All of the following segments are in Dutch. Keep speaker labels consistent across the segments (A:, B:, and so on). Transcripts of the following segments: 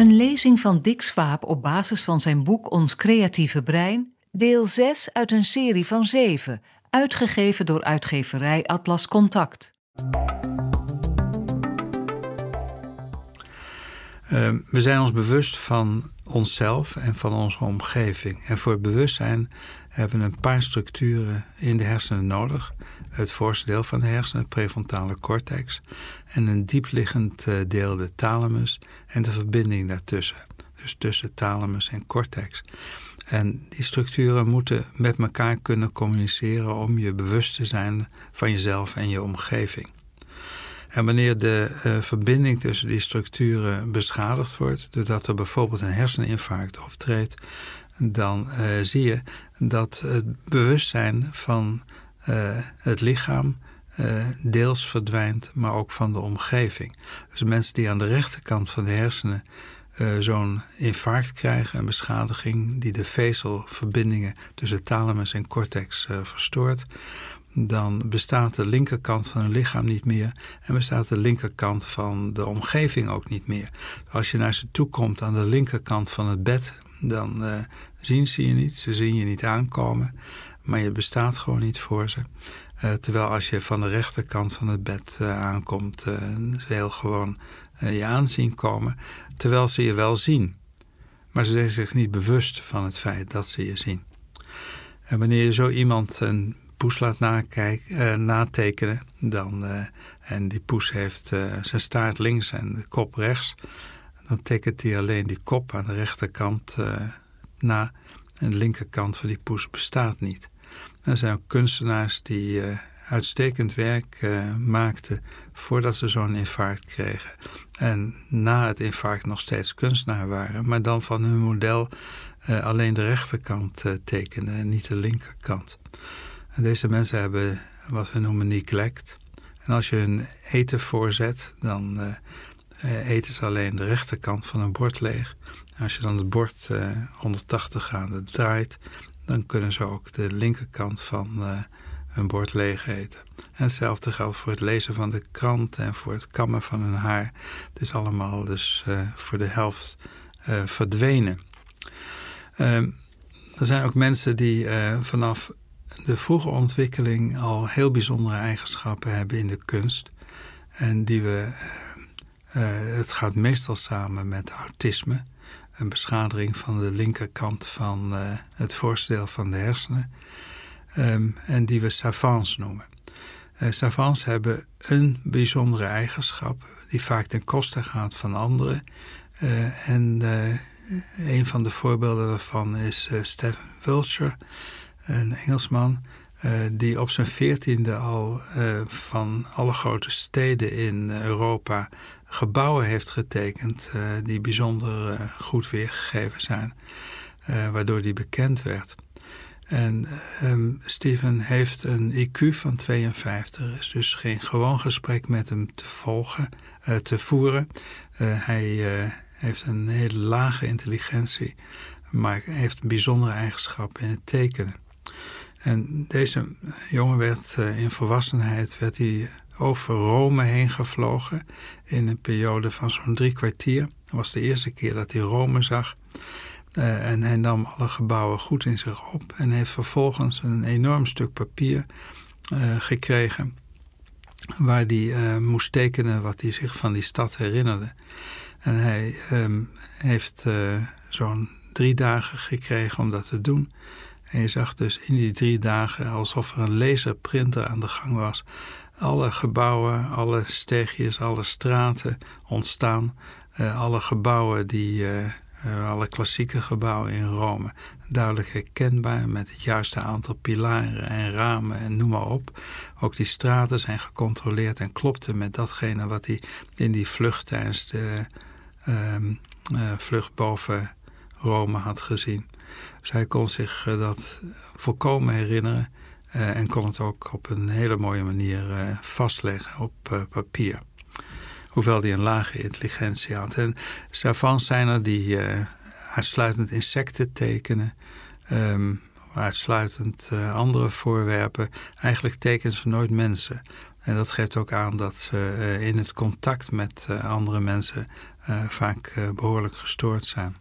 A: Een lezing van Dick Swaap op basis van zijn boek Ons creatieve brein, deel 6 uit een serie van 7, uitgegeven door uitgeverij Atlas Contact.
B: Uh, we zijn ons bewust van onszelf en van onze omgeving. En voor het bewustzijn hebben we een paar structuren in de hersenen nodig. Het voorste deel van de hersenen, het prefrontale cortex. En een diepliggend eh, deel, de thalamus. En de verbinding daartussen. Dus tussen thalamus en cortex. En die structuren moeten met elkaar kunnen communiceren om je bewust te zijn van jezelf en je omgeving. En wanneer de uh, verbinding tussen die structuren beschadigd wordt, doordat er bijvoorbeeld een herseninfarct optreedt, dan uh, zie je dat het bewustzijn van uh, het lichaam deels verdwijnt, maar ook van de omgeving. Dus mensen die aan de rechterkant van de hersenen zo'n infarct krijgen, een beschadiging die de vezelverbindingen tussen thalamus en cortex verstoort, dan bestaat de linkerkant van hun lichaam niet meer en bestaat de linkerkant van de omgeving ook niet meer. Als je naar ze toe komt aan de linkerkant van het bed, dan uh, zien ze je niet, ze zien je niet aankomen, maar je bestaat gewoon niet voor ze. Uh, terwijl als je van de rechterkant van het bed uh, aankomt, ze heel gewoon je aanzien komen, terwijl ze je wel zien. Maar ze zijn zich niet bewust van het feit dat ze je zien. En wanneer je zo iemand een poes laat nakijken, uh, natekenen, dan, uh, en die poes heeft uh, zijn staart links en de kop rechts, dan tekent hij alleen die kop aan de rechterkant na. En de linkerkant van die poes bestaat niet. Er zijn ook kunstenaars die uitstekend werk maakten voordat ze zo'n infarct kregen. En na het infarct nog steeds kunstenaar waren, maar dan van hun model alleen de rechterkant tekenen en niet de linkerkant. Deze mensen hebben wat we noemen neglect. En als je hun eten voorzet, dan uh, eten ze alleen de rechterkant van een bord leeg. En als je dan het bord uh, 180 graden draait, dan kunnen ze ook de linkerkant van uh, hun bord leeg eten. En hetzelfde geldt voor het lezen van de krant en voor het kammen van hun haar. Het is allemaal dus voor de helft verdwenen. Ehm, er zijn ook mensen die vanaf de vroege ontwikkeling al heel bijzondere eigenschappen hebben in de kunst. En die we. Uh, het gaat meestal samen met autisme. Een beschadiging van de linkerkant van uh, het voorste deel van de hersenen. Um, en die we savants noemen. Uh, savants hebben een bijzondere eigenschap die vaak ten koste gaat van anderen. en een van de voorbeelden daarvan is Stephen Wiltshire een Engelsman, uh, die op zijn veertiende al uh, van alle grote steden in Europa gebouwen heeft getekend uh, die bijzonder goed weergegeven zijn, waardoor die bekend werd. En um, Steven heeft een IQ van 52. Er is dus geen gewoon gesprek met hem te volgen, te voeren. hij heeft een hele lage intelligentie, maar heeft een bijzondere eigenschap in het tekenen. En deze jongen werd uh, in volwassenheid werd hij over Rome heen gevlogen in een periode van zo'n drie kwartier. Dat was de eerste keer dat hij Rome zag. Uh, en hij nam alle gebouwen goed in zich op en heeft vervolgens een enorm stuk papier uh, gekregen waar hij moest tekenen wat hij zich van die stad herinnerde. En hij um, heeft zo'n drie dagen gekregen om dat te doen. En je zag dus in die drie dagen alsof er een laserprinter aan de gang was. Alle gebouwen, alle steegjes, alle straten ontstaan. Uh, alle gebouwen, die, uh, uh, alle klassieke gebouwen in Rome. Duidelijk herkenbaar met het juiste aantal pilaren en ramen en noem maar op. Ook die straten zijn gecontroleerd en klopten met datgene wat hij in die vlucht tijdens de ehm, vlucht boven Rome had gezien. Zij kon zich eh, dat volkomen herinneren uh, en kon het ook op een hele mooie manier uh, vastleggen op papier. Hoewel die een lage intelligentie had. En savants zijn er die uitsluitend insecten tekenen, um, uitsluitend andere voorwerpen. Eigenlijk tekenen ze nooit mensen. En dat geeft ook aan dat ze in het contact met andere mensen vaak behoorlijk gestoord zijn.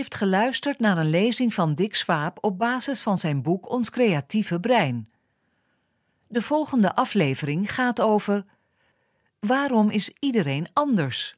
A: Heeft geluisterd naar een lezing van Dick Swaap op basis van zijn boek Ons creatieve brein. De volgende aflevering gaat over Waarom is iedereen anders?